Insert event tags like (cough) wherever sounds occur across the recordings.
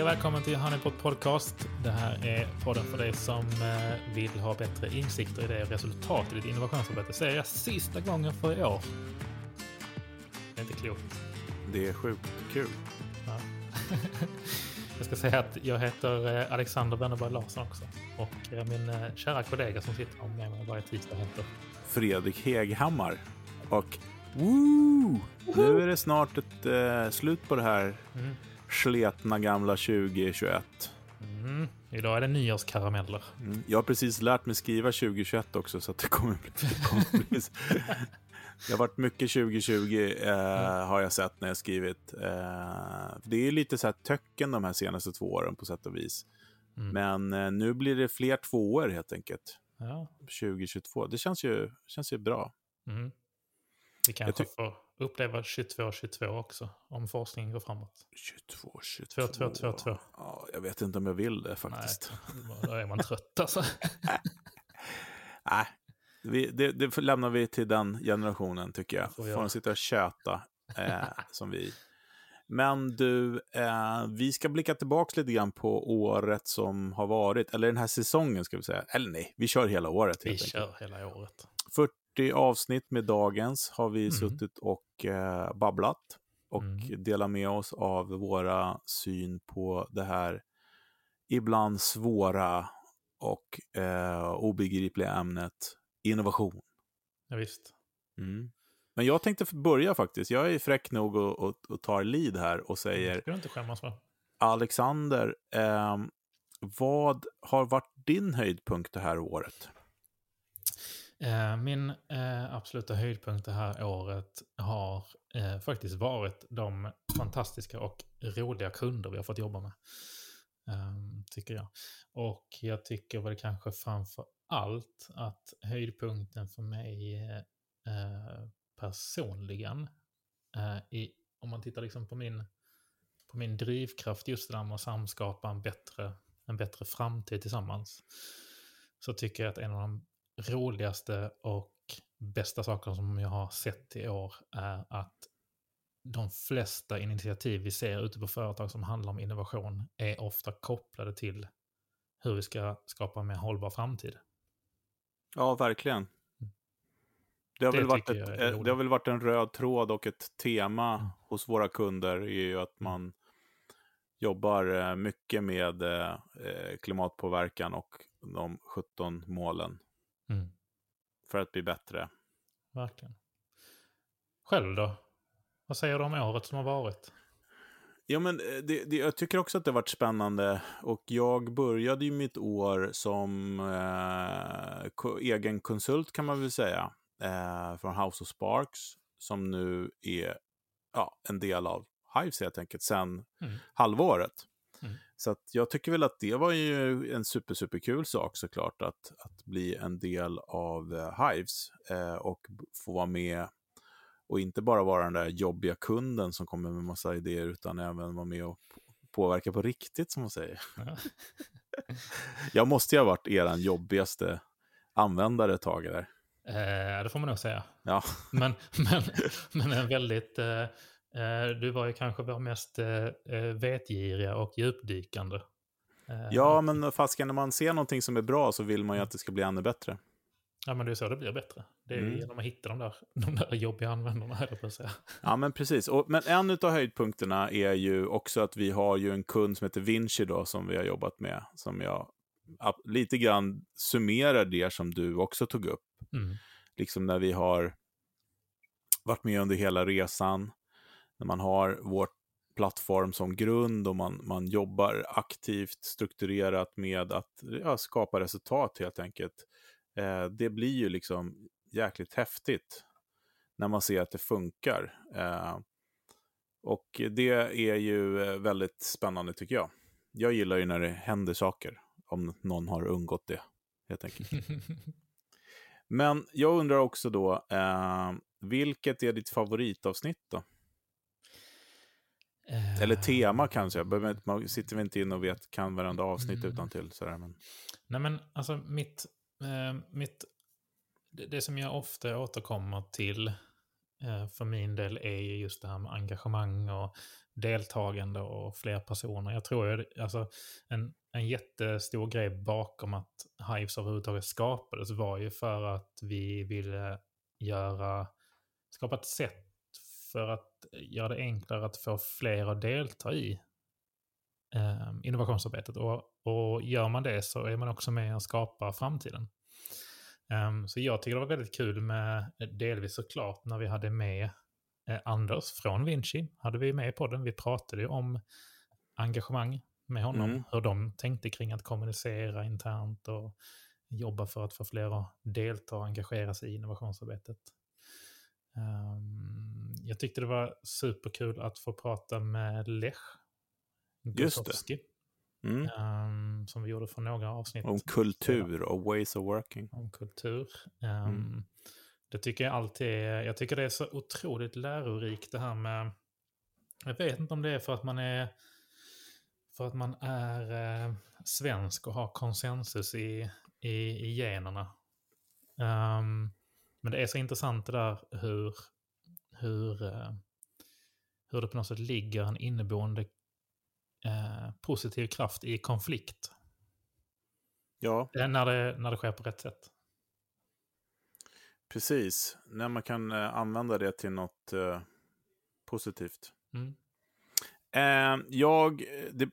Hej och välkommen till Honeypot Podcast. Det här är podden för dig som eh, vill ha bättre insikter i det resultat i ditt innovationsarbete. Säger jag sista gången för i år. Det är inte klokt. Det är sjukt kul. Ja. (laughs) jag ska säga att jag heter eh, Alexander Wennerberg Larsson också. Och eh, min kära kollega som sitter med mig varje tisdag heter Fredrik Heghammar. Och woo! nu är det snart ett eh, slut på det här mm sletna gamla 2021. Mm. Idag är det nyårskarameller. Mm. Jag har precis lärt mig skriva 2021 också så det kommer bli... Det, kommer bli (laughs) det har varit mycket 2020 eh, mm. har jag sett när jag skrivit. Eh, det är lite så här töcken de här senaste två åren på sätt och vis. Mm. Men eh, nu blir det fler tvåor helt enkelt. Ja. 2022. Det känns ju, känns ju bra. Mm. Vi kanske får uppleva 22-22 också, om forskningen går framåt. 22-22? 2-2-2-2. Ja, jag vet inte om jag vill det faktiskt. Nej, då är man trött alltså. (laughs) Nej, vi, det, det lämnar vi till den generationen tycker jag. Får, de sitta och köta eh, (laughs) som vi. Men du, eh, vi ska blicka tillbaka lite grann på året som har varit, eller den här säsongen ska vi säga. Eller nej, vi kör hela året. Vi kör hela året. 40 avsnitt med dagens har vi mm. suttit och eh, babblat och mm. delat med oss av våra syn på det här ibland svåra och eh, obegripliga ämnet innovation. Ja, visst. Mm. Men jag tänkte börja faktiskt. Jag är fräck nog och, och, och tar lead här och säger... Det ska du inte skämmas för. Alexander, eh, vad har varit din höjdpunkt det här året? Eh, min eh, absoluta höjdpunkt det här året har eh, faktiskt varit de fantastiska och roliga kunder vi har fått jobba med. Ehm, tycker jag. Och jag tycker väl kanske framför allt att höjdpunkten för mig personligen, i, om man tittar liksom på min, på min drivkraft just det där med att samskapa en bättre, en bättre framtid tillsammans, så tycker jag att en av de roligaste och bästa saker som jag har sett i år är att de flesta initiativ vi ser ute på företag som handlar om innovation är ofta kopplade till hur vi ska skapa en mer hållbar framtid. Ja, verkligen. Mm. Det har, det väl varit ett, eh, det har väl varit en röd tråd och ett tema mm. hos våra kunder är ju att mm. man jobbar eh, mycket med eh, klimatpåverkan och de 17 målen Mm. För att bli bättre. Verkligen. Själv då? Vad säger du om året som har varit? Ja, men eh, det, det, jag tycker också att det har varit spännande. Och jag började ju mitt år som eh, egen konsult kan man väl säga. Eh, från House of Sparks. Som nu är ja, en del av Hives helt enkelt, sen mm. halvåret. Mm. Så att jag tycker väl att det var ju en super, super kul sak såklart att, att bli en del av uh, Hives eh, och få vara med och inte bara vara den där jobbiga kunden som kommer med massa idéer utan även vara med och påverka på riktigt som man säger. Ja. (laughs) jag måste ju ha varit er jobbigaste användare ett tag där. Eh, det får man nog säga. Ja. Men, men, men en väldigt eh, Eh, du var ju kanske vår mest eh, eh, vetgiriga och djupdykande. Ja, men fastän när man ser någonting som är bra så vill man ju att det ska bli ännu bättre. Ja, men det är så det blir bättre. Det är mm. genom att hitta de där, (laughs) de där jobbiga användarna, höll på att säga. Ja, men precis. Och, men en av höjdpunkterna är ju också att vi har ju en kund som heter Vinci då, som vi har jobbat med, som jag lite grann summerar det som du också tog upp. Mm. Liksom när vi har varit med under hela resan, när man har vår plattform som grund och man, man jobbar aktivt strukturerat med att ja, skapa resultat helt enkelt. Eh, det blir ju liksom jäkligt häftigt när man ser att det funkar. Eh, och det är ju eh, väldigt spännande tycker jag. Jag gillar ju när det händer saker, om någon har undgått det, helt enkelt. (laughs) Men jag undrar också då, eh, vilket är ditt favoritavsnitt då? Eller tema kanske. Man sitter vi inte in och vet, kan varandra avsnitt mm. utan till sådär, men... Nej men alltså mitt, eh, mitt det, det, som jag ofta återkommer till eh, för min del är ju just det här med engagemang och deltagande och fler personer. Jag tror att alltså, en, en jättestor grej bakom att Hives överhuvudtaget skapades var ju för att vi ville göra, skapa ett sätt för att göra det enklare att få fler att delta i eh, innovationsarbetet. Och, och gör man det så är man också med och skapar framtiden. Um, så jag tycker det var väldigt kul med, delvis såklart, när vi hade med eh, Anders från Vinci. Hade vi med på den. Vi pratade ju om engagemang med honom. Mm. Hur de tänkte kring att kommunicera internt och jobba för att få fler att delta och engagera sig i innovationsarbetet. Um, jag tyckte det var superkul att få prata med Lech Gosowski. Mm. Um, som vi gjorde för några avsnitt. Om kultur och ways of working. Om kultur. Um, mm. Det tycker jag alltid är, jag tycker det är så otroligt lärorikt det här med, jag vet inte om det är för att man är, för att man är eh, svensk och har konsensus i, i, i generna. Um, men det är så intressant det där hur, hur, uh, hur det på något sätt ligger en inneboende uh, positiv kraft i konflikt. Ja. När det, när det sker på rätt sätt. Precis, när man kan uh, använda det till något positivt. Mm. jag, det,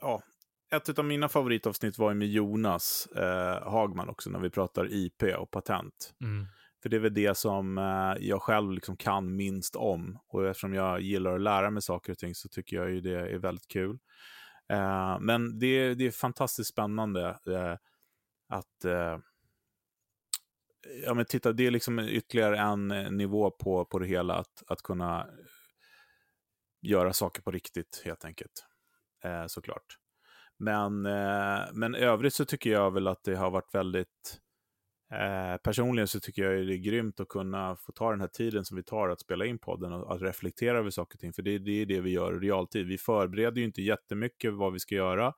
ja, ett av mina favoritavsnitt var med Jonas eh, Hagman också, när vi pratar IP och patent. Mm. För det är väl det som eh, jag själv liksom kan minst om. Och eftersom jag gillar att lära mig saker och ting så tycker jag ju det är väldigt kul. Eh, men det, det är fantastiskt spännande eh, att eh, ja, men titta, det är liksom ytterligare en eh, nivå på, på det hela, att, att kunna göra saker på riktigt helt enkelt. Eh, såklart. Men, eh, men övrigt så tycker jag väl att det har varit väldigt... Eh, personligen så tycker jag det är grymt att kunna få ta den här tiden som vi tar att spela in podden och att reflektera över saker och ting. För det, det är det vi gör i realtid. Vi förbereder ju inte jättemycket vad vi ska göra,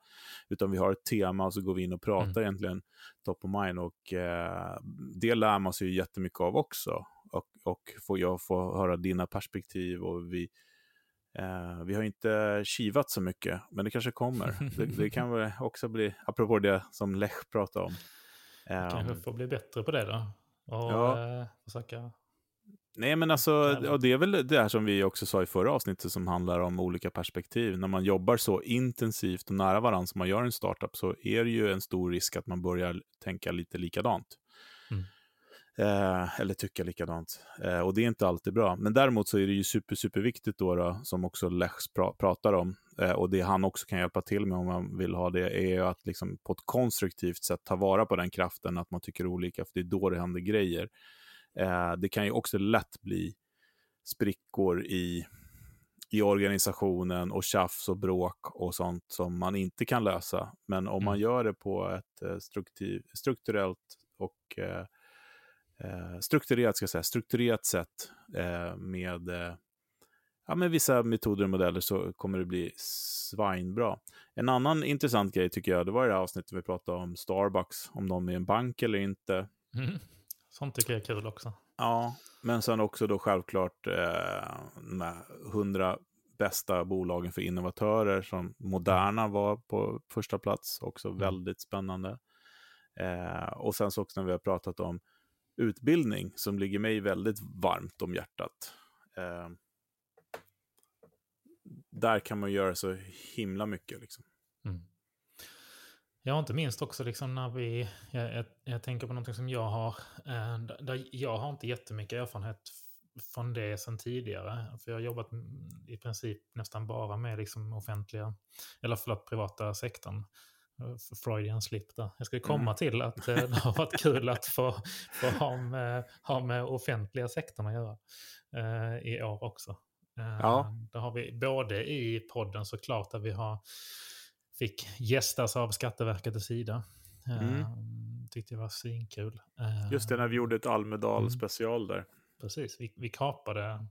utan vi har ett tema och så går vi in och pratar mm. egentligen top of mind. Och eh, det lär man sig ju jättemycket av också. Och, och får jag få höra dina perspektiv och vi Eh, vi har inte kivat så mycket, men det kanske kommer. det, det, kan (laughs) väl också bli, apropå det som Lech pratade om. Eh, kanske får bli bättre på det då. Och ja. eh, försöka... Nej, men alltså, och det är väl det här som vi också sa i förra avsnittet som handlar om olika perspektiv. När man jobbar så intensivt och nära varandra som man gör en startup så är det ju en stor risk att man börjar tänka lite likadant. Mm. Eh, eller tycka likadant. Eh, och det är inte alltid bra. Men däremot så är det ju super, superviktigt då, då som också Lech pra pratar om, eh, och det han också kan hjälpa till med om man vill ha det, är ju att liksom på ett konstruktivt sätt ta vara på den kraften, att man tycker olika, för det är då det händer grejer. Eh, det kan ju också lätt bli sprickor i, i organisationen och tjafs och bråk och sånt som man inte kan lösa. Men om mm. man gör det på ett eh, strukturellt och eh, strukturerat, ska säga, strukturerat sätt eh, med, eh, ja, med vissa metoder och modeller så kommer det bli svinbra. En annan intressant grej tycker jag, det var det här avsnittet vi pratade om Starbucks, om de är en bank eller inte. Mm. Sånt tycker jag är kul också. Ja, men sen också då självklart eh, de hundra bästa bolagen för innovatörer som Moderna var på första plats, också mm. väldigt spännande. Eh, och sen så också när vi har pratat om utbildning som ligger mig väldigt varmt om hjärtat. Eh, där kan man göra så himla mycket. Liksom. Mm. Ja, inte minst också liksom när vi, jag, jag, jag tänker på någonting som jag har, eh, där jag har inte jättemycket erfarenhet från det sedan tidigare. För jag har jobbat mm, i princip nästan bara med liksom offentliga, eller förlåt, privata sektorn. Freudian slip där. Jag skulle komma mm. till att eh, (laughs) det har varit kul att få, få ha, med, ha med offentliga sektorn att göra eh, i år också. Eh, ja. Där har vi både i podden såklart där vi har fick gästas av Skatteverket och Sida. Mm. Eh, tyckte det var svinkul. Eh, Just det, när vi gjorde ett Almedal mm. special där. Precis, vi, vi kapade,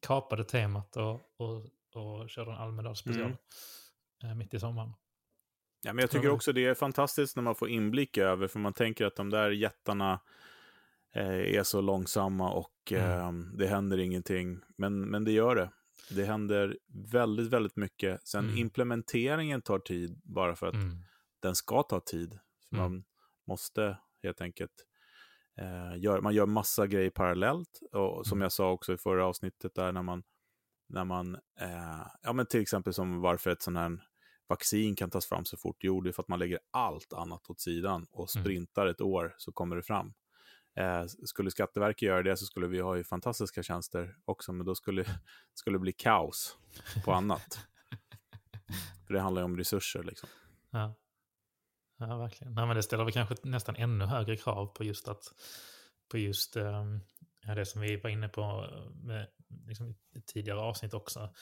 kapade temat och, och, och körde en Almedal special mm. Eh, mitt i sommaren. Ja, men jag tycker också det är fantastiskt när man får inblick över, för man tänker att de där jättarna eh, är så långsamma och mm. eh, det händer ingenting. Men, men det gör det. Det händer väldigt, väldigt mycket. Sen Mm. implementeringen tar tid bara för att Mm. den ska ta tid. Mm. Man måste helt enkelt eh, gör, man gör massa grejer parallellt. Och som Mm. jag sa också i förra avsnittet där när man, när man eh, ja men till exempel som varför ett sån här vaccin kan tas fram så fort. Jo, det är för att man lägger allt annat åt sidan och Mm. sprintar ett år så kommer det fram. Eh, skulle Skatteverket göra det så skulle vi ha ju fantastiska tjänster också, men då skulle, (laughs) skulle det bli kaos på annat. För det handlar ju om resurser liksom. Ja. ja, verkligen. Nej, men det ställer väl kanske nästan ännu högre krav på just att på just ja, det som vi var inne på eh, med liksom, tidigare avsnitt också.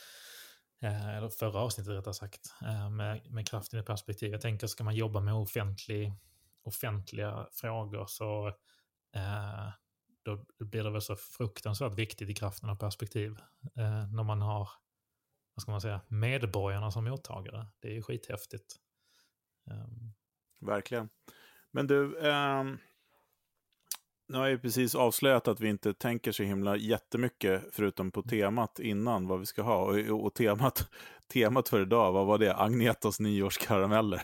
Eh, eller förra avsnittet rättare sagt. Eh, med, med kraften i perspektiv. Jag tänker, ska man jobba med offentlig, offentliga frågor så eh, då blir det väl så fruktansvärt viktigt i kraften av perspektiv. Eh, när man har, vad ska man säga, medborgarna som mottagare. Det är ju skithäftigt. Um, Verkligen. Men du, ehm, nu har jag ju precis avslöjat att vi inte tänker så himla jättemycket förutom på temat innan vad vi ska ha. Och, och temat, (laughs) temat för idag, vad var det? Agnetas nyårskarameller.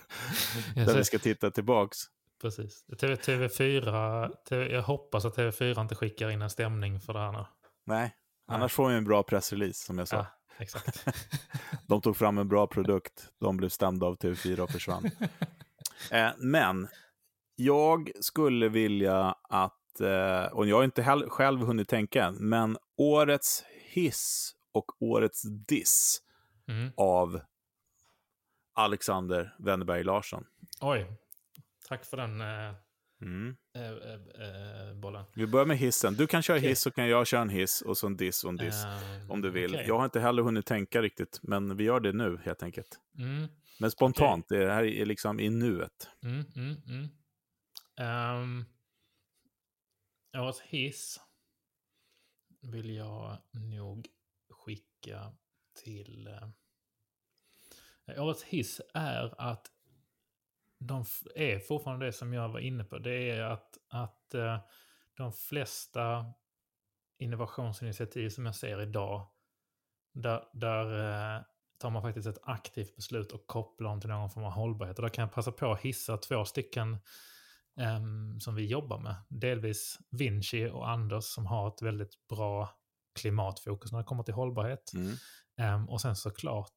Där vi ska titta tillbaks. Precis. TV, TV4, TV, jag hoppas att TV4 inte skickar in en stämning för det här nu. Nej, annars får vi en bra pressrelease som jag sa. Ja, exakt. (laughs) De tog fram en bra produkt, de blev stämda av TV4 och försvann. (laughs) eh, men jag skulle vilja att, och jag har inte heller själv hunnit tänka än, men årets hiss och årets diss Mm. av Alexander Wennerberg Larsson. Oj, tack för den eh, Mm. eh, eh, eh, bollen. Vi börjar med hissen. Du kan köra Okej. hiss så kan jag köra en hiss och så en diss och en diss. Ehm, om du vill. okej. Jag har inte heller hunnit tänka riktigt, men vi gör det nu helt enkelt. Mm, Men spontant, det här är liksom i nuet. Um, årets hiss vill jag nog skicka till... Eh, årets hiss är att de är fortfarande det som jag var inne på. Det är att, att eh, de flesta innovationsinitiativ som jag ser idag, där, där eh, tar man faktiskt ett aktivt beslut och kopplar dem till någon form av hållbarhet. Och där kan jag passa på att hissa två stycken ehm, som vi jobbar med. Delvis Vinci och Anders som har ett väldigt bra klimatfokus när det kommer till hållbarhet. Mm. Ehm, och sen såklart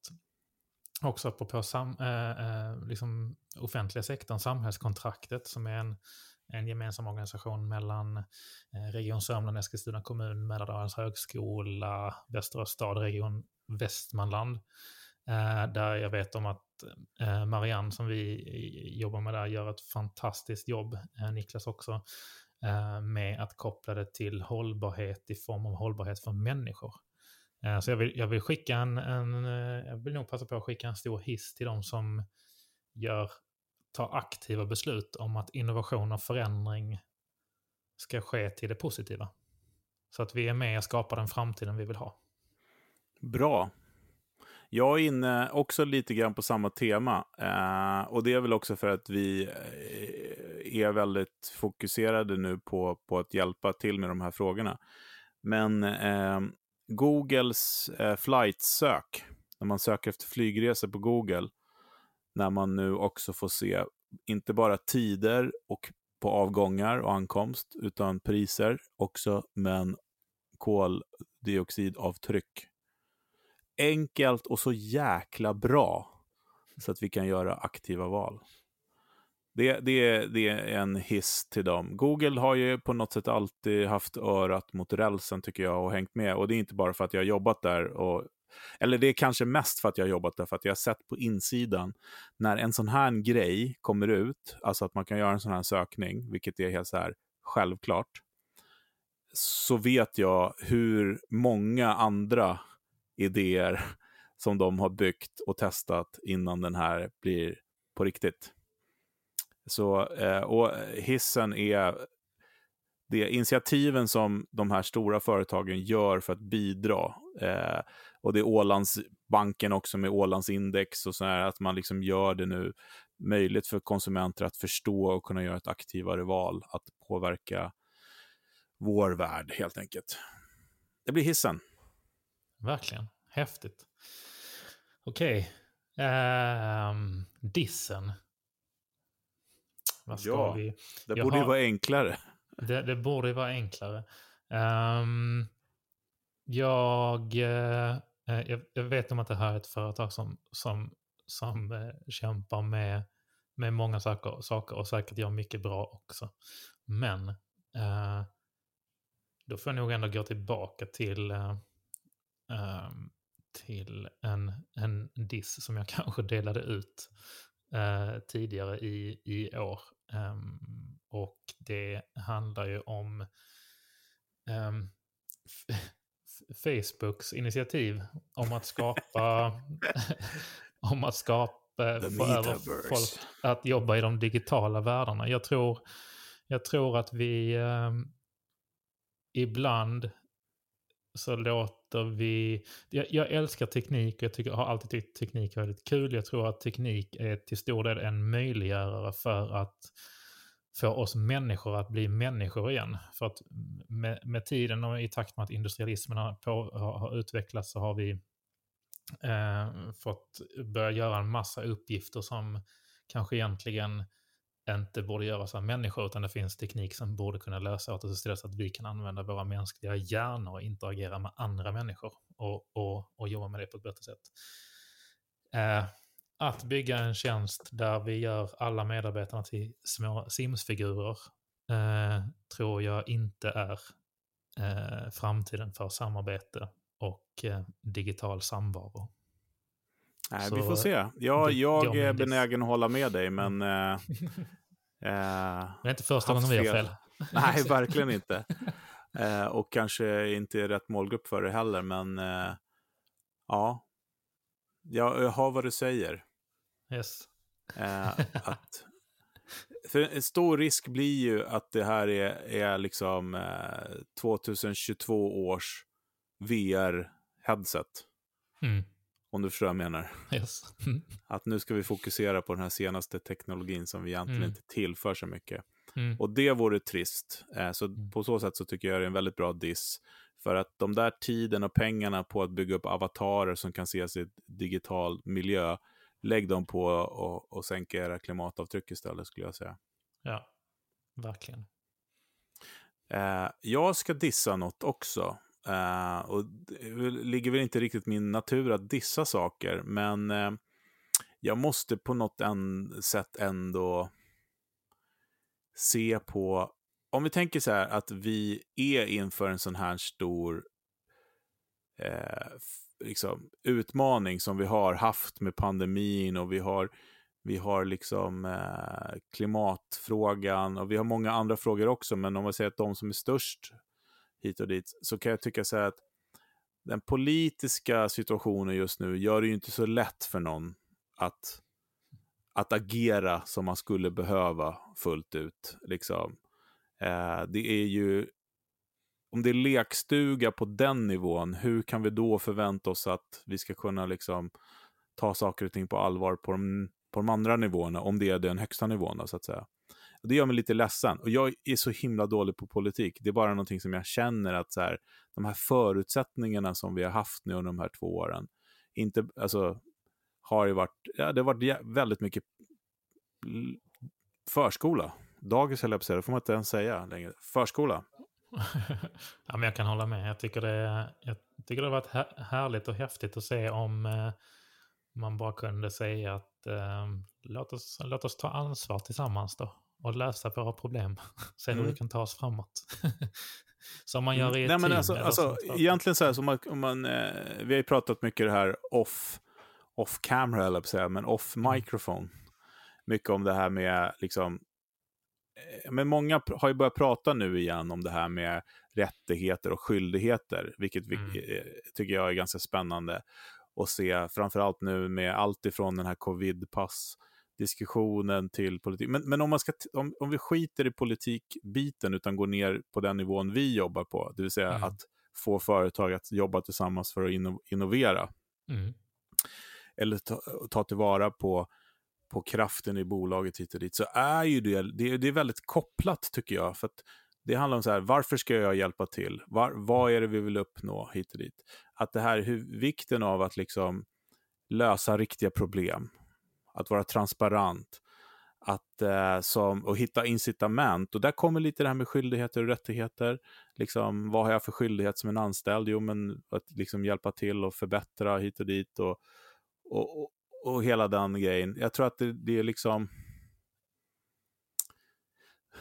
också apropå sam, eh, eh, liksom offentliga sektorn, Samhällskontraktet som är en, en gemensam organisation mellan eh, Region Sörmland, Eskilstuna kommun, Mälardalens högskola, Västerås stad, Region Västmanland. Eh, där jag vet om att eh, Marianne som vi eh, jobbar med där gör ett fantastiskt jobb, Niklas också, med att koppla det till hållbarhet i form av hållbarhet för människor. Så jag vill, jag vill skicka en, en, jag vill nog passa på att skicka en stor hiss till de som gör, tar aktiva beslut om att innovation och förändring ska ske till det positiva. Så att vi är med och skapar den framtiden vi vill ha. Bra. Jag är inne också lite grann på samma tema. Eh, och det är väl också för att vi eh, är väldigt fokuserade nu på, på att hjälpa till med de här frågorna. Men eh, Googles eh, flight-sök, när man söker efter flygresor på Google, när man nu också får se inte bara tider och på avgångar och ankomst, utan priser också, men koldioxidavtryck. Enkelt och så jäkla bra så att vi kan göra aktiva val. Det, det, det är en hiss till dem. Google har ju på något sätt alltid haft örat mot rälsen tycker jag och hängt med. Och det är inte bara för att jag har jobbat där. Och, eller det är kanske mest för att jag har jobbat där, för att jag har sett på insidan när en sån här grej kommer ut, alltså att man kan göra en sån här sökning, vilket är helt så här självklart, så vet jag hur många andra idéer som de har byggt och testat innan den här blir på riktigt. Så, eh, och hissen är det initiativen som de här stora företagen gör för att bidra. Eh, och det är Ålandsbanken också med Ålandsindex och så här, att man liksom gör det nu möjligt för konsumenter att förstå och kunna göra ett aktivare val, att påverka vår värld helt enkelt. Det blir hissen. Verkligen. häftigt. Okej. Okay. Um, dissen. Vad ska ja, vi? Det jag borde ju vara enklare. Det, det borde vara enklare. Um, jag, uh, jag, jag, vet om att det här är ett företag som, som, som uh, kämpar med, med många saker, saker och säkert gör mycket bra också. Men uh, då får jag nog ändå gå tillbaka till, um, till en, en diss som jag (laughs) kanske delade ut tidigare i, i år. Um, och det handlar ju om um, Facebooks initiativ om att skapa (laughs) om att skapa få över folk att jobba i de digitala världarna. Jag tror, jag tror att vi um, ibland så låter vi... Jag, jag, älskar teknik och jag tycker, har alltid tyckt teknik är väldigt kul. Jag tror att teknik är till stor del en möjliggörare för att få oss människor att bli människor igen. För att med, med tiden och i takt med att industrialismen har, på, har, har utvecklats så har vi eh, fått börja göra en massa uppgifter som kanske egentligen inte borde göras av människor, utan det finns teknik som borde kunna lösa åt oss istället så att vi kan använda våra mänskliga hjärnor och interagera med andra människor och, och, och jobba med det på ett bättre sätt. Eh, att bygga en tjänst där vi gör alla medarbetarna till små Sims-figurer eh, tror jag inte är eh, framtiden för samarbete och eh, digital samvaro. Nej, Så, vi får se. Jag, jag är benägen att hålla med dig, men... Eh, (laughs) eh, det är inte första gången vi har fel. Nej, (laughs) verkligen inte. (laughs) Eh, och kanske inte är rätt målgrupp för det heller, men eh, ja. Jag hör vad du säger. Yes. Eh, att, för en stor risk blir ju att det här är, är liksom eh, 2022 års VR-headset. Mm. Om du förstår vad jag menar. Yes. att nu ska vi fokusera på den här senaste teknologin som vi egentligen mm. inte tillför så mycket. Mm. Och det vore trist. Eh, så mm. på så sätt så tycker jag det är en väldigt bra diss. För att de där tiden och pengarna på att bygga upp avatarer som kan ses i digital miljö lägg dem på och, och sänka era klimatavtryck istället skulle jag säga. Ja, verkligen. Eh, jag ska dissa något också. Uh, och det ligger väl inte riktigt min natur att dissa saker, men uh, jag måste på något sätt ändå se på... Om vi tänker så här att vi är inför en sån här stor uh, liksom, utmaning som vi har haft med pandemin och vi har, vi har liksom klimatfrågan och vi har många andra frågor också. Men om man säger att de som är störst hit och dit så kan jag tycka så här att den politiska situationen just nu gör det ju inte så lätt för någon att, att agera som man skulle behöva fullt ut. Liksom. Eh, det är ju om det är lekstuga på den nivån, hur kan vi då förvänta oss att vi ska kunna liksom ta saker och ting på allvar på de, på de andra nivåerna, om det är den högsta nivån, så att säga. Det gör mig lite ledsen. Och jag är så himla dålig på politik. Det är bara någonting som jag känner att så här, de här förutsättningarna som vi har haft nu under de här två åren, inte, alltså, har ju varit, ja, det har varit väldigt mycket förskola. Dagis höll jag på att säga, det får man inte ens säga längre. Förskola. (laughs) ja, men jag kan hålla med. Jag tycker det, jag tycker det har varit härligt och häftigt att se om eh, man bara kunde säga att eh, låt, oss, låt oss ta ansvar tillsammans då och lösa våra problem. (laughs) Se hur mm. vi kan ta oss framåt. (laughs) som man gör i ett Nej, men alltså, alltså, Egentligen så här, som man, man, eh, vi har ju pratat mycket det här off, off camera, eller säga, men off mm. microphone. Mm. Mycket om det här med liksom, Eh, men många har ju börjat prata nu igen om det här med rättigheter och skyldigheter, vilket vi, mm. Eh, tycker jag är ganska spännande att se, framförallt nu med allt ifrån den här covid-pass diskussionen till politik. Men, men om, man ska om, om vi skiter i politikbiten utan går ner på den nivån vi jobbar på, det vill säga mm. att få företag att jobba tillsammans för att innovera. Mm. Eller ta, ta tillvara på på kraften i bolaget hit och dit, så är ju det, det, det är väldigt kopplat tycker jag. För Det handlar om så här, varför ska jag hjälpa till? Var, vad är det vi vill uppnå hit och dit? Att det här, hur, vikten av att liksom lösa riktiga problem, att vara transparent, att, eh, som, och hitta incitament. Och där kommer lite det här med skyldigheter och rättigheter. Liksom, vad har jag för skyldighet som en anställd? Jo, men att liksom hjälpa till och förbättra hit och dit och, och, och, och hela den grejen. Jag tror att det, det är liksom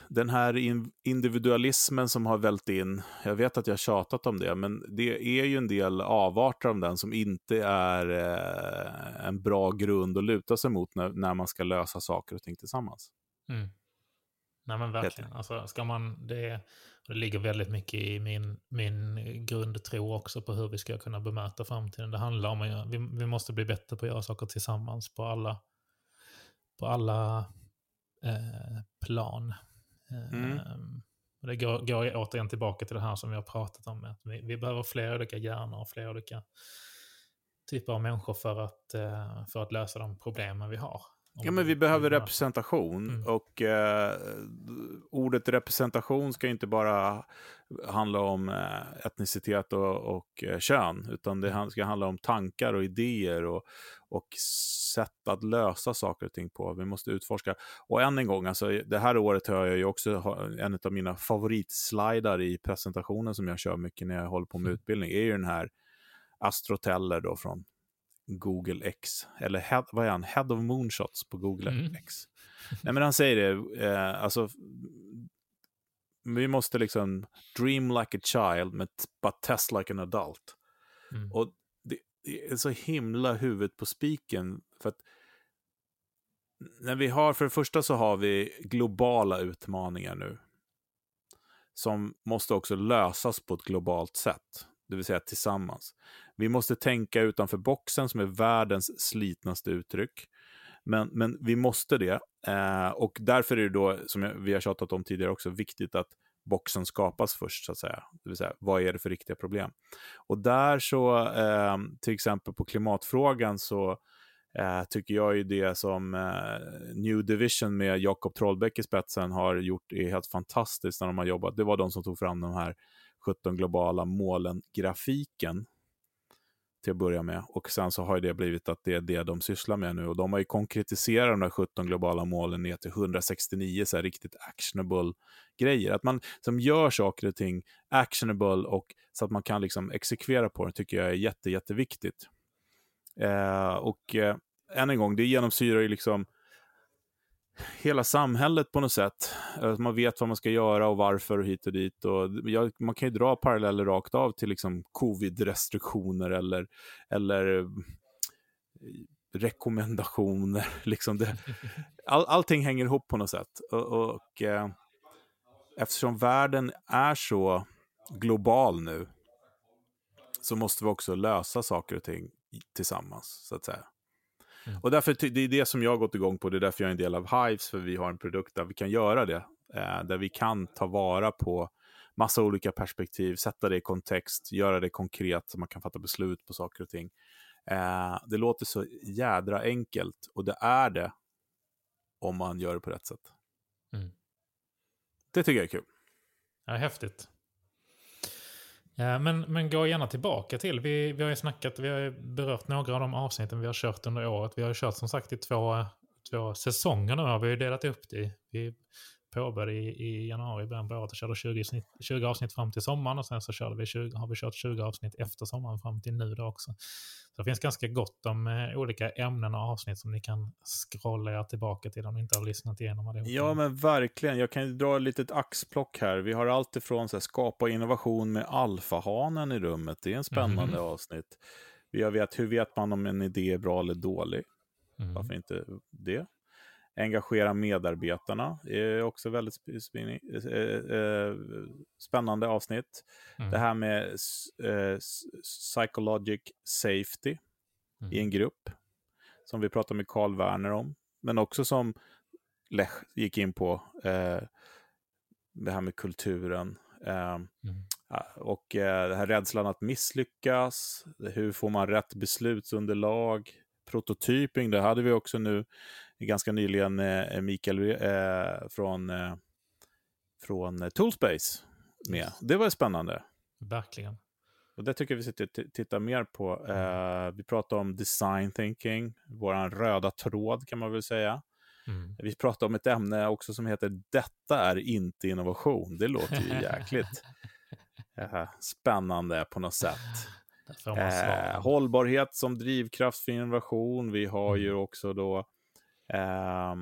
den här individualismen som har vält in, jag vet att jag har tjatat om det, men det är ju en del avarter av den som inte är eh, en bra grund att luta sig mot när, när man ska lösa saker och ting tillsammans. Mm. Nej men verkligen, alltså, ska man, det, det ligger väldigt mycket i min, min grundtro också på hur vi ska kunna bemöta framtiden. Det handlar om att vi, vi måste bli bättre på att göra saker tillsammans på alla, på alla eh, plan. Mm. Ehm, och det går, går återigen tillbaka till det här som vi har pratat om. Att vi, vi behöver fler olika hjärnor och fler olika typer av människor för att, eh, för att lösa de problemen vi har. Ja, men vi behöver representation mm. och eh, ordet representation ska inte bara handla om eh, etnicitet och, och eh, kön, utan det ska handla om tankar och idéer och, och sätt att lösa saker och ting på. Vi måste utforska. Och än en gång, alltså, det här året har jag ju också en av mina favoritslidar i presentationen som jag kör mycket när jag håller på med mm. utbildning, är ju den här Astroteller då från Google X, eller head, vad är han, Head of Moonshots på Google mm. X. Nej, men han säger det, eh, alltså, vi måste liksom dream like a child, but test like an adult. Mm. Och det, det, är så himla huvudet på spiken, för att när vi har, för det första så har vi globala utmaningar nu, som måste också lösas på ett globalt sätt, det vill säga tillsammans. Vi måste tänka utanför boxen som är världens slitnaste uttryck. Men, men vi måste det. Eh, och därför är det då, som vi har tjatat om tidigare också, viktigt att boxen skapas först, så att säga. Det vill säga, vad är det för riktiga problem? Och där så, eh, till exempel på klimatfrågan, så eh, tycker jag ju det som eh, New Division med Jakob Trollbäck i spetsen har gjort är helt fantastiskt när de har jobbat. Det var de som tog fram de här 17 globala målen-grafiken till att börja med. Och sen så har det blivit att det är det de sysslar med nu. Och de har ju konkretiserat de här 17 globala målen ner till 169 så här riktigt actionable grejer. Att man som gör saker och ting actionable och så att man kan liksom exekvera på det tycker jag är jätte, jätteviktigt. Eh, och eh, än en gång, det genomsyrar ju liksom hela samhället på något sätt. Eh, man vet vad man ska göra och varför och hit och dit. Och man kan ju dra paralleller rakt av till liksom covid-restriktioner eller, eller eh, rekommendationer. (laughs) Liksom det, all, allting hänger ihop på något sätt. Och, och eh, eftersom världen är så global nu så måste vi också lösa saker och ting tillsammans, så att säga. Mm. Och därför, det är det som jag har gått igång på, det är därför jag är en del av Hives, för vi har en produkt där vi kan göra det. Eh, där vi kan ta vara på massa olika perspektiv, sätta det i kontext, göra det konkret så man kan fatta beslut på saker och ting. Eh, det låter så jädra enkelt och det är det om man gör det på rätt sätt. Mm. Det tycker jag är kul. Ja, häftigt. Eh, men, men gå gärna tillbaka till, vi, vi har ju snackat, vi har ju berört några av de avsnitten vi har kört under året. Vi har ju kört som sagt i två, två säsonger nu, har vi ju delat upp det. Vi påbörjade i, i januari, början på året och körde 20, 20 avsnitt fram till sommaren och sen så körde vi 20, har vi kört 20 avsnitt efter sommaren fram till nu då också. Så det finns ganska gott om eh, olika ämnen och avsnitt som ni kan scrolla er tillbaka till om ni inte har lyssnat igenom allihopa. Ja, men verkligen. Jag kan ju dra ett litet axplock här. Vi har allt ifrån så här, skapa innovation med alfahanen i rummet. Det är en spännande mm. avsnitt. Vi vet, hur vet man om en idé är bra eller dålig? Mm. Varför inte det? Engagera medarbetarna är också väldigt eh, eh, spännande avsnitt. Mm. Det här med eh, psychologic safety mm. i en grupp, som vi pratade med Carl Werner om, men också som Lech gick in på, det här med kulturen. mm. Och det här rädslan att misslyckas, hur får man rätt beslutsunderlag, prototyping, det hade vi också nu ganska nyligen eh, Mikael eh, från eh, från eh, Toolspace med. Det var spännande. Verkligen. Och det tycker jag vi sitter och tittar mer på. Eh, vi pratar om design thinking, vår röda tråd kan man väl säga. Mm. Vi pratar om ett ämne också som heter Detta är inte innovation. Det låter ju (laughs) jäkligt spännande på något sätt. Eh, hållbarhet som drivkraft för innovation. Vi har mm. ju också då eh,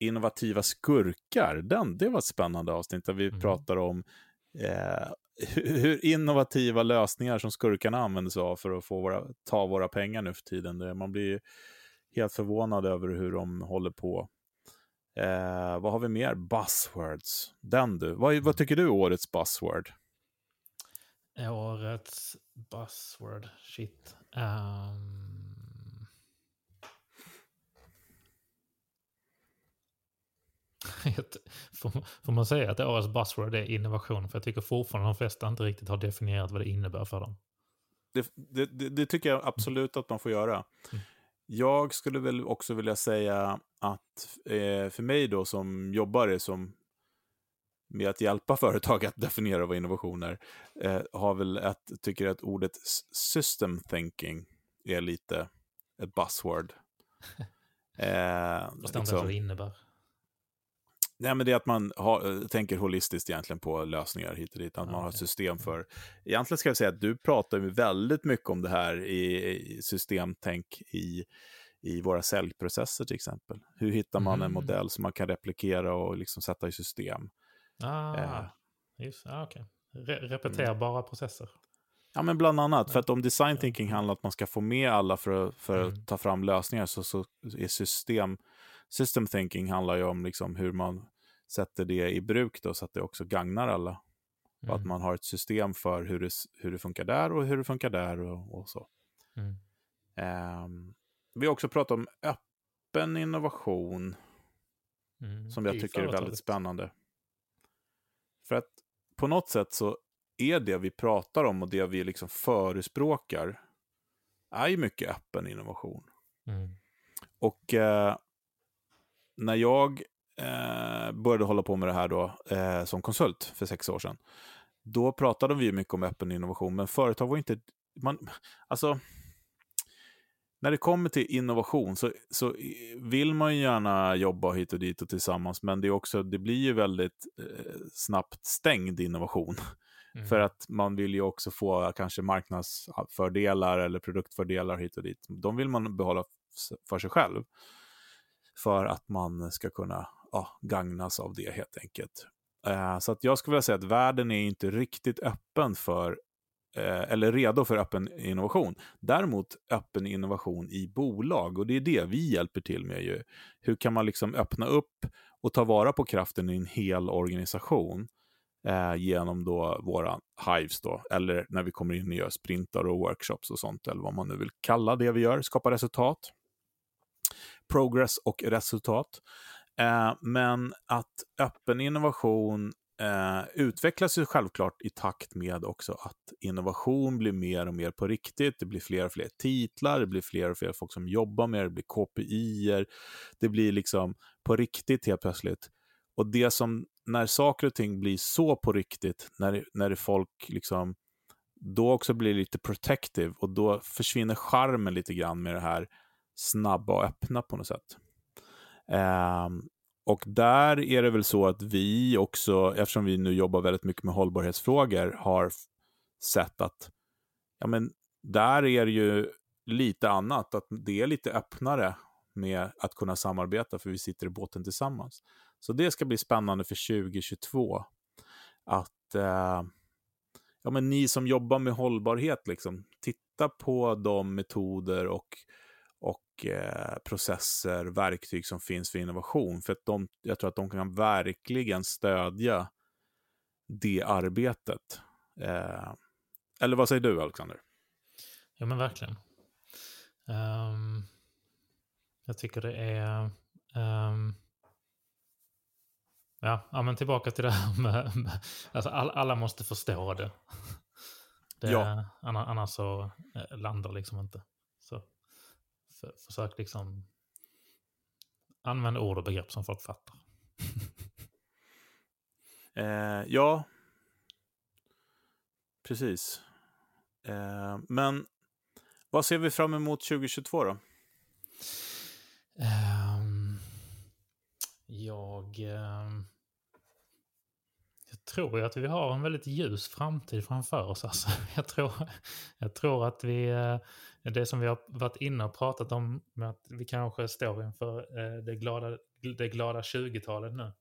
innovativa skurkar. Den, det var ett spännande avsnitt där vi mm. pratar om eh, hur innovativa lösningar som skurkarna använder sig av för att få våra, ta våra pengar nu för tiden. Man blir helt förvånad över hur de håller på. Eh, vad har vi mer? Buzzwords. Den du. Vad, vad tycker du är årets buzzword? Årets buzzword? Shit. Um... (laughs) får, man säga att årets buzzword är innovation? För jag tycker fortfarande de flesta inte riktigt har definierat vad det innebär för dem. Det, det, det, det tycker jag absolut att man får göra. Mm. Jag skulle väl också vilja säga att eh, för mig då som jobbare som med att hjälpa (laughs) företag att definiera vad innovation är, eh, har väl ett, tycker att ordet system thinking är lite ett buzzword. (laughs) Eh, Förstår liksom, vad det innebär. Nej, men det är att man har, eh, tänker holistiskt egentligen på lösningar hit och dit. Att man har ett system mm. för... Egentligen ska jag säga att du pratar ju väldigt mycket om det här i, i systemtänk i, i våra säljprocesser till exempel. Hur hittar man mm. en modell som man kan replikera och liksom sätta i system? Ah, eh. just, ah, okay. Re repeterbara mm. processer. Ja, men bland annat. För att om design thinking handlar om att man ska få med alla för, för mm. att ta fram lösningar så, så är system system thinking handlar ju om liksom hur man sätter det i bruk då, så att det också gagnar alla. Mm. Att man har ett system för hur det, hur det funkar där och hur det funkar där och, och så. Mm. Um, vi har också pratat om öppen innovation. Mm. Som jag tycker är väldigt spännande. För att på något sätt så är det vi pratar om och det vi liksom förespråkar är ju mycket öppen innovation. Mm. Och eh, när jag eh, började hålla på med det här då, eh, som konsult för sex år sedan, då pratade vi mycket om öppen innovation, men företag var inte... Man, alltså, när det kommer till innovation så, så vill man ju gärna jobba hit och dit och tillsammans, men det, är också, det blir ju väldigt eh, snabbt stängd innovation. (laughs) Mm. För att man vill ju också få kanske marknadsfördelar eller produktfördelar hit och dit. De vill man behålla för sig själv för att man ska kunna ja, gagnas av det helt enkelt. Eh, så att jag skulle vilja säga att världen är inte riktigt öppen för eh, eller redo för öppen innovation. Däremot öppen innovation i bolag och det är det vi hjälper till med. Ju. Hur kan man liksom öppna upp och ta vara på kraften i en hel organisation eh, genom då våra Hives då, eller när vi kommer in och gör sprintar och workshops och sånt, eller vad man nu vill kalla det vi gör, skapa resultat progress och resultat. Eh, men att öppen innovation eh, utvecklas ju självklart i takt med också att innovation blir mer och mer på riktigt. Det blir fler och fler titlar, det blir fler och fler folk som jobbar med det, det blir KPI, det blir liksom på riktigt helt plötsligt. Och det som, när saker och ting blir så på riktigt, när, när det folk liksom, då också blir lite protective och då försvinner charmen lite grann med det här snabba och öppna på något sätt. Ehm, och där är det väl så att vi också, eftersom vi nu jobbar väldigt mycket med hållbarhetsfrågor, har sett att ja, men där är det ju lite annat, att det är lite öppnare med att kunna samarbeta, för vi sitter i båten tillsammans. Så det ska bli spännande för 2022. Att eh, ja, men ni som jobbar med hållbarhet, liksom, titta på de metoder och och eh, processer, verktyg som finns för innovation. För att de, jag tror att de kan verkligen stödja det arbetet. Eh, eller vad säger du, Alexander? Ja, men verkligen. Um, jag tycker det är... Um, ja, ja, men tillbaka till det här (laughs) med... med alltså all, alla måste förstå det. (laughs) det ja. Annars så eh, landar liksom inte. Så. För, försök liksom använda ord och begrepp som folk fattar. (laughs) Eh, ja, precis. Eh, men vad ser vi fram emot 2022 då? Um, jag, jag tror ju att vi har en väldigt ljus framtid framför oss. Alltså. (laughs) Jag, tror, jag tror att vi, uh, det som vi har varit inne och pratat om, med att vi kanske står inför uh, det glada, det glada 20-talet nu.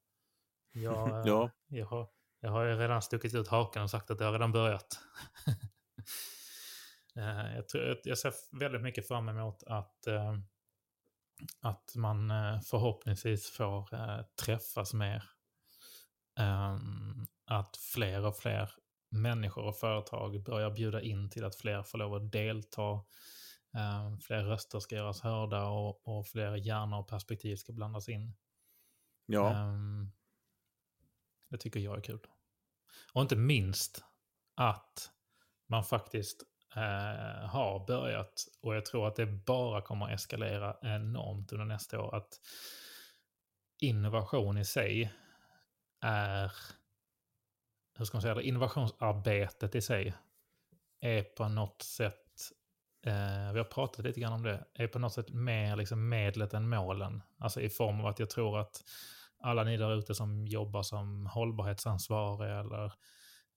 Jag, (laughs) ja. jag, har, jag har redan stuckit ut hakan och sagt att det har redan börjat. (laughs) jag, tror, jag ser väldigt mycket fram emot att att man eh, förhoppningsvis får eh, träffas mer. Att fler och fler människor och företag börjar bjuda in till att fler får lov att delta. Ehm, fler röster ska göras hörda och, och fler hjärnor och perspektiv ska blandas in. Ja. Ehm, det tycker jag är kul. Och inte minst att man faktiskt eh, har börjat och jag tror att det bara kommer att eskalera enormt under nästa år. Att innovation i sig är, hur ska man säga det, innovationsarbetet i sig är på något sätt, eh, vi har pratat lite grann om det, är på något sätt mer liksom medlet än målen. Alltså i form av att jag tror att alla ni där ute som jobbar som hållbarhetsansvariga eller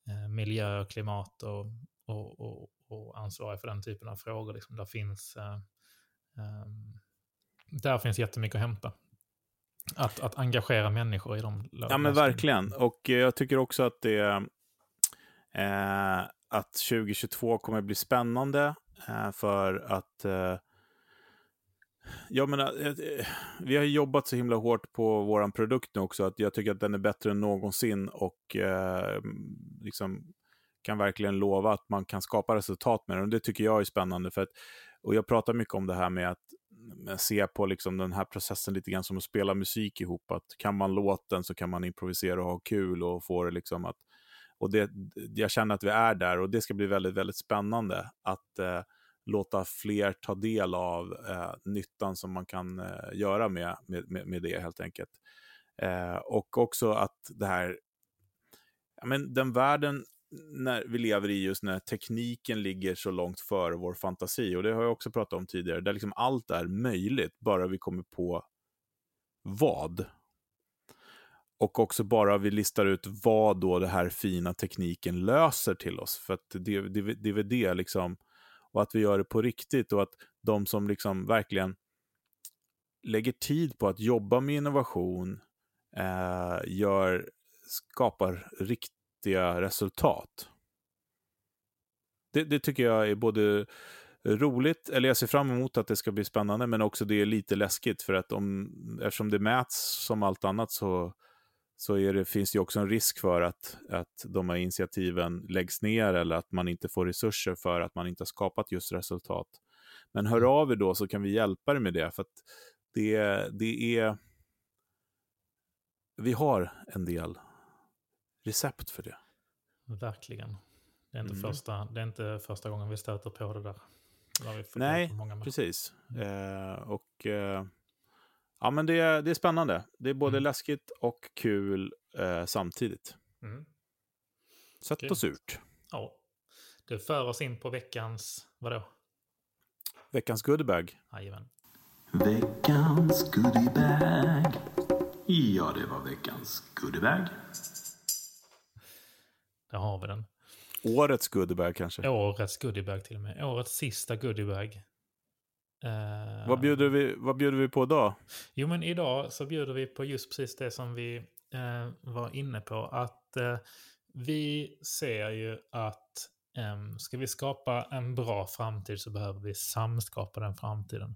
eh, miljö, klimat och, och, och, och ansvariga för den typen av frågor. Liksom, där, finns, eh, eh, där finns jättemycket att hämta. Att, att engagera människor i de Ja, men verkligen. Och jag tycker också att det eh, att 2022 kommer bli spännande eh, för att eh, jag menar, eh, eh, vi har jobbat så himla hårt på vår produkt nu också, att jag tycker att den är bättre än någonsin och eh, liksom kan verkligen lova att man kan skapa resultat med den. Och det tycker jag är spännande. För att, och jag pratar mycket om det här med att se på liksom den här processen lite grann som att spela musik ihop. Att kan man låten så kan man improvisera och ha kul och få det liksom att... Och det, jag känner att vi är där och det ska bli väldigt, väldigt spännande att eh, låta fler ta del av eh, nyttan som man kan eh, göra med, med, med det helt enkelt. Eh, och också att det här, men den världen när vi lever i just när tekniken ligger så långt före vår fantasi. Och det har jag också pratat om tidigare, där liksom allt är möjligt, bara vi kommer på vad. Och också bara vi listar ut vad då den här fina tekniken löser till oss. För att det, det, det är väl det liksom, och att vi gör det på riktigt och att de som liksom verkligen lägger tid på att jobba med innovation, eh, gör, skapar rikt, riktiga resultat. Det, det, tycker jag är både roligt, eller jag ser fram emot att det ska bli spännande, men också det är lite läskigt för att om, eftersom det mäts som allt annat så, så det, finns det också en risk för att, att de här initiativen läggs ner eller att man inte får resurser för att man inte har skapat just resultat. Men hör mm. av er då så kan vi hjälpa er med det, för att det, det är... Vi har en del recept för det. Verkligen. Det är inte, mm. första, det är inte första gången vi stöter på det där. Nej, precis. Mm. Eh, och eh, ja, men det, är, det är spännande. Det är både mm. läskigt och kul eh, samtidigt. Mm. Sött okay. och surt. Ja. Det för oss in på veckans, vadå? Veckans goodiebag. Jajamän. Veckans goodiebag. Ja, det var veckans goodiebag. Där har vi den. Årets goodiebag kanske? Årets goodiebag till och med. Årets sista goodiebag. Uh, vad, bjuder vi, vad bjuder vi på idag? Jo, men idag så bjuder vi på just precis det som vi uh, var inne på. Att uh, vi ser ju att um, ska vi skapa en bra framtid så behöver vi samskapa den framtiden.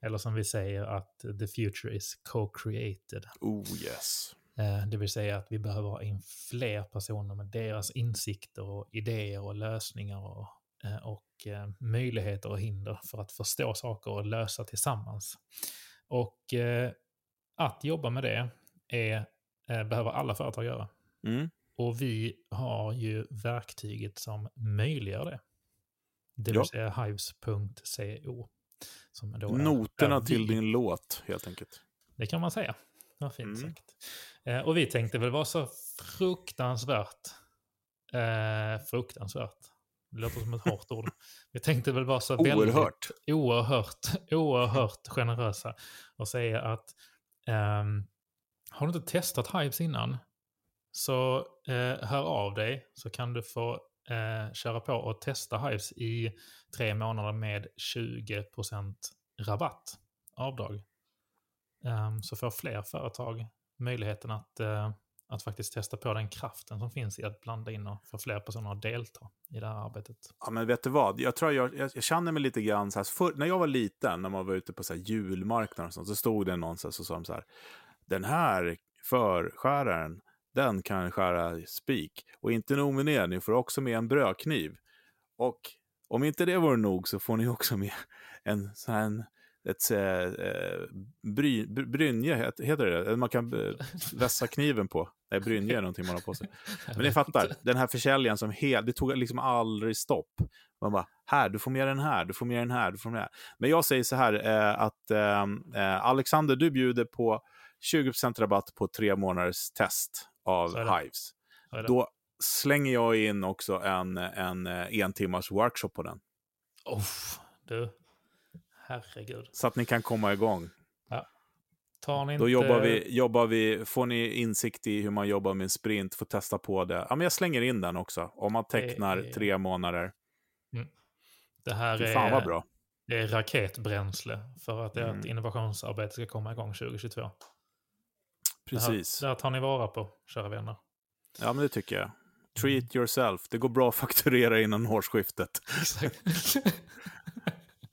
Eller som vi säger att the future is co-created. Oh yes. Eh, det vill säga att vi behöver ha in fler personer med deras insikter och idéer och lösningar och, eh, och eh, möjligheter och hinder för att förstå saker och lösa tillsammans. Och att jobba med det är, behöver alla företag göra. Mm. Och vi har ju verktyget som möjliggör det. Det vill ja. säga hives.co. Noterna till din låt, helt enkelt. Det kan man säga. Vad fint Mm. sagt. Eh, och vi tänkte väl vara så fruktansvärt, eh, fruktansvärt, det låter som ett (laughs) hårt ord. Vi tänkte väl vara så väldigt Oerhört. oerhört, (laughs) oerhört generösa och säga att ehm, har du inte testat Hives innan så eh, hör av dig så kan du få eh, köra på och testa Hives i tre månader med 20% rabatt, avdrag. Ehm, så får fler företag möjligheten att, eh, att faktiskt testa på den kraften som finns i att blanda in och få fler personer att delta i det här arbetet. Ja, men vet du vad? Jag tror jag, jag, jag känner mig lite grann så här, för, när jag var liten, när man var ute på så här julmarknader och sånt, så stod det någonstans och sa de så här, den här förskäraren, den kan skära spik. Och inte nog med det, ni får också med en brödkniv. Och om inte det vore nog så får ni också med en sån här, en- ett äh, bry, bry, brynje, het- heter det Man kan eh, vässa kniven på. Nej, brynje är någonting man har på sig. (laughs) Men ni fattar, den här försäljaren som helt, det tog liksom aldrig stopp. Man bara, här, du får med den här, du får med den här, du får med den här. Men jag säger så här, eh, att eh, eh, Alexander, du bjuder på 20% rabatt på tre månaders test av det. Hives. Det. Då slänger jag in också en, en, eh, en timmars workshop på den. Oh, du, herregud. Så att ni kan komma igång. Tar ni inte... Då jobbar vi, jobbar vi, får ni insikt i hur man jobbar med en sprint, får testa på det. Ja, men jag slänger in den också. Om man tecknar Det tre månader. Det här Fy är, bra. det är raketbränsle för att Mm. ert innovationsarbete ska komma igång 2022. Precis. Det här, det här tar ni vara på, kära vänner. Ja, men det tycker jag. Treat yourself. Det går bra att fakturera innan årsskiftet. Exakt. (laughs)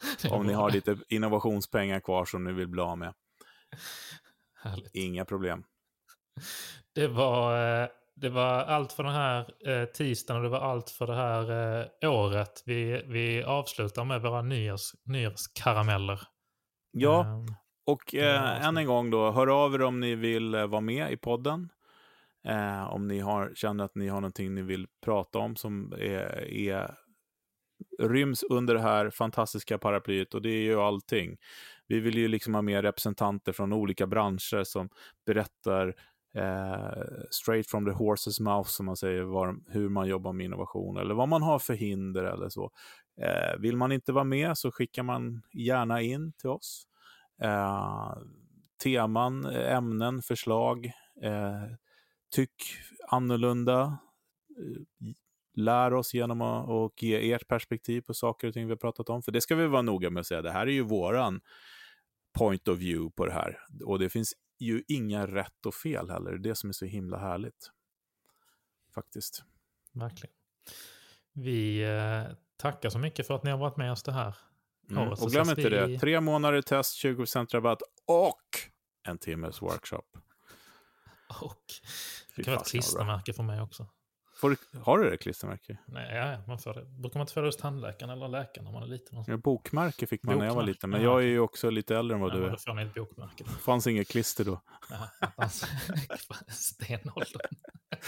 (laughs) Om ni har lite innovationspengar kvar som ni vill bli av med. Härligt. Inga problem. Det var, eh, det var allt för den här eh, tisdagen och det var allt för det här eh, året. Vi, vi avslutar med våra nyårs, nyårskarameller. Ja, Ehm, och eh, än en gång då, hör av er om ni vill vara med i podden. Eh, om ni har, känner att ni har någonting ni vill prata om som är, är, ryms under det här fantastiska paraplyet. Och det är ju allting. Vi vill ju liksom ha med representanter från olika branscher som berättar eh, straight from the horse's mouth, som man säger, var, hur man jobbar med innovation eller vad man har för hinder eller så. Eh, vill man inte vara med så skickar man gärna in till oss. Eh, teman, ämnen, förslag. Eh, tyck annorlunda. Eh, Lär oss genom att och ge ert perspektiv på saker och ting vi har pratat om. För det ska vi vara noga med att säga. Det här är ju våran point of view på det här. Och det finns ju inga rätt och fel heller. Det är det som är så himla härligt. Faktiskt. verkligen. Vi eh, tackar så mycket för att ni har varit med oss det här Mm. året. Och glöm inte vi- det. Tre månader test, 20% rabatt och en timmes workshop. Och det kan vara ett klistermärke för mig också. Får du, har du det klistermärke? Nej, ja, man det. Brukar man inte få det hos tandläkaren eller läkaren när man är liten? Ja, bokmärke fick man när jag var Bokmärke, liten, men ja, jag är ju också lite äldre än vad Ja, du är. då får ni ett bokmärke. Det fanns inget klister då. Stenåldern.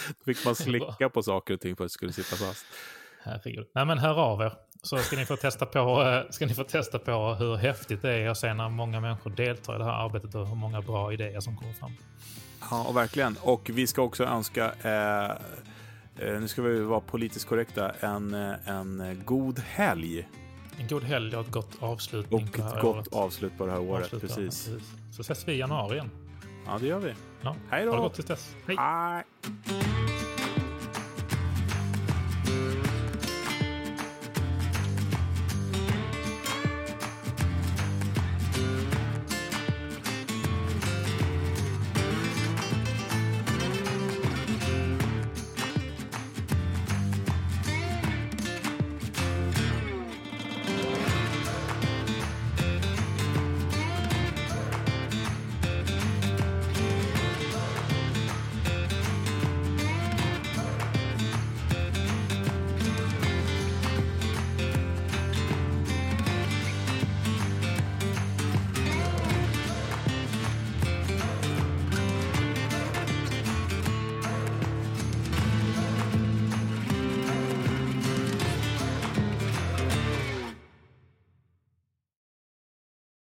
Då fick man slicka på saker och ting för att det skulle sitta fast. Herregud. Nej men hör av er. Så ska ni få testa på, eh, ska ni få testa på hur häftigt det är att se när många människor deltar i det här arbetet och hur många bra idéer som kommer fram. Ja, och verkligen. Och vi ska också önska, eh, nu ska vi vara politiskt korrekta, en, eh, en god helg. En god helg och ett gott avslutning Och ett gott året. avslut på det här året. Avsluta, Precis. Så ses vi i januari igen. Ja, det gör vi. Ja, Hej Ha det då! gott tills dess. Hej! Hej!